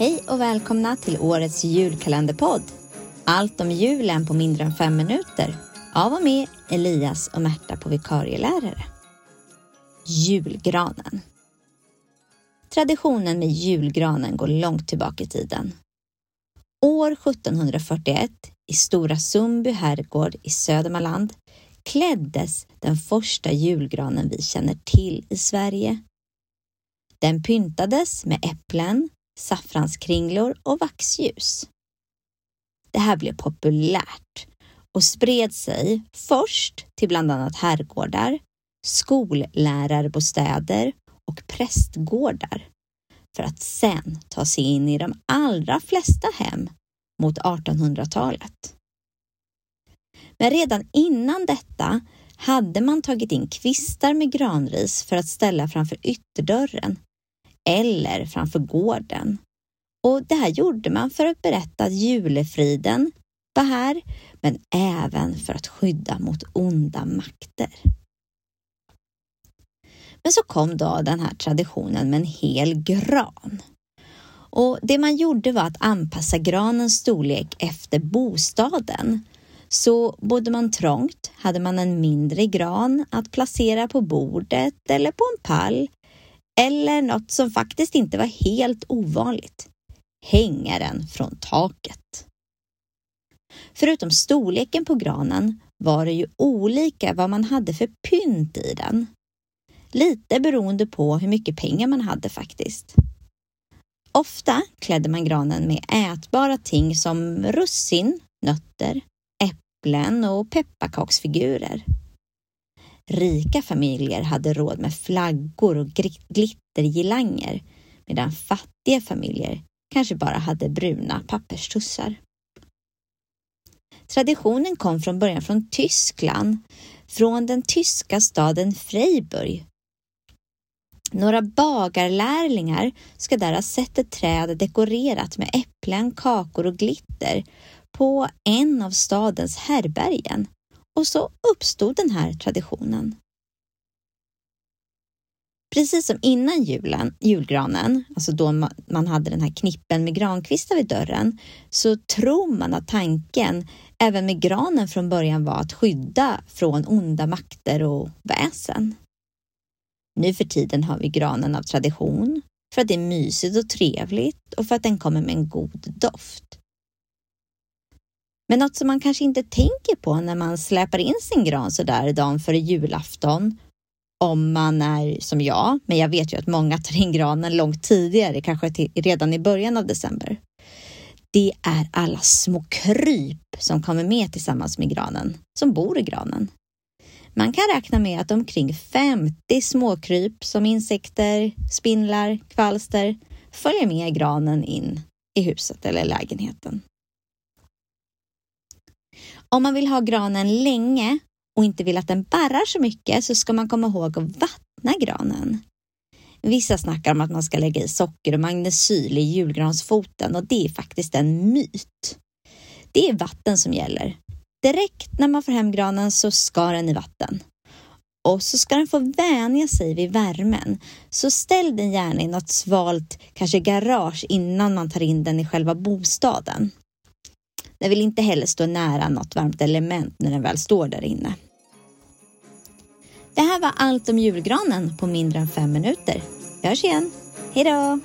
Hej och välkomna till årets julkalenderpodd. Allt om julen på mindre än fem minuter. Av och med Elias och Märta på vikarielärare. Julgranen. Traditionen med julgranen går långt tillbaka i tiden. År 1741 i Stora Sundby herrgård i Södermanland kläddes den första julgranen vi känner till i Sverige. Den pyntades med äpplen, saffranskringlor och vaxljus. Det här blev populärt och spred sig först till bland annat herrgårdar, skollärarbostäder och prästgårdar för att sen ta sig in i de allra flesta hem mot 1800-talet. Men redan innan detta hade man tagit in kvistar med granris för att ställa framför ytterdörren eller framför gården. Och det här gjorde man för att berätta att julefriden var här, men även för att skydda mot onda makter. Men så kom då den här traditionen med en hel gran. Och det man gjorde var att anpassa granens storlek efter bostaden. Så bodde man trångt hade man en mindre gran att placera på bordet eller på en pall eller något som faktiskt inte var helt ovanligt, hängaren från taket. Förutom storleken på granen var det ju olika vad man hade för pynt i den. Lite beroende på hur mycket pengar man hade faktiskt. Ofta klädde man granen med ätbara ting som russin, nötter, äpplen och pepparkaksfigurer. Rika familjer hade råd med flaggor och glittergirlanger medan fattiga familjer kanske bara hade bruna papperstussar. Traditionen kom från början från Tyskland, från den tyska staden Freiburg. Några bagarlärlingar ska där ha sett ett träd dekorerat med äpplen, kakor och glitter på en av stadens härbergen och så uppstod den här traditionen. Precis som innan julen, julgranen, alltså då man hade den här knippen med grankvistar vid dörren, så tror man att tanken även med granen från början var att skydda från onda makter och väsen. Nu för tiden har vi granen av tradition, för att det är mysigt och trevligt och för att den kommer med en god doft. Men något som man kanske inte tänker på när man släpar in sin gran så där dagen före julafton, om man är som jag, men jag vet ju att många tar in granen långt tidigare, kanske till, redan i början av december. Det är alla små kryp som kommer med tillsammans med granen, som bor i granen. Man kan räkna med att omkring 50 småkryp som insekter, spindlar, kvalster följer med granen in i huset eller lägenheten. Om man vill ha granen länge och inte vill att den barrar så mycket så ska man komma ihåg att vattna granen. Vissa snackar om att man ska lägga i socker och magnesyl i julgransfoten och det är faktiskt en myt. Det är vatten som gäller. Direkt när man får hem granen så ska den i vatten. Och så ska den få vänja sig vid värmen. Så ställ den gärna i något svalt, kanske garage innan man tar in den i själva bostaden. Den vill inte heller stå nära något varmt element när den väl står där inne. Det här var allt om julgranen på mindre än fem minuter. Vi hörs igen. Hej då!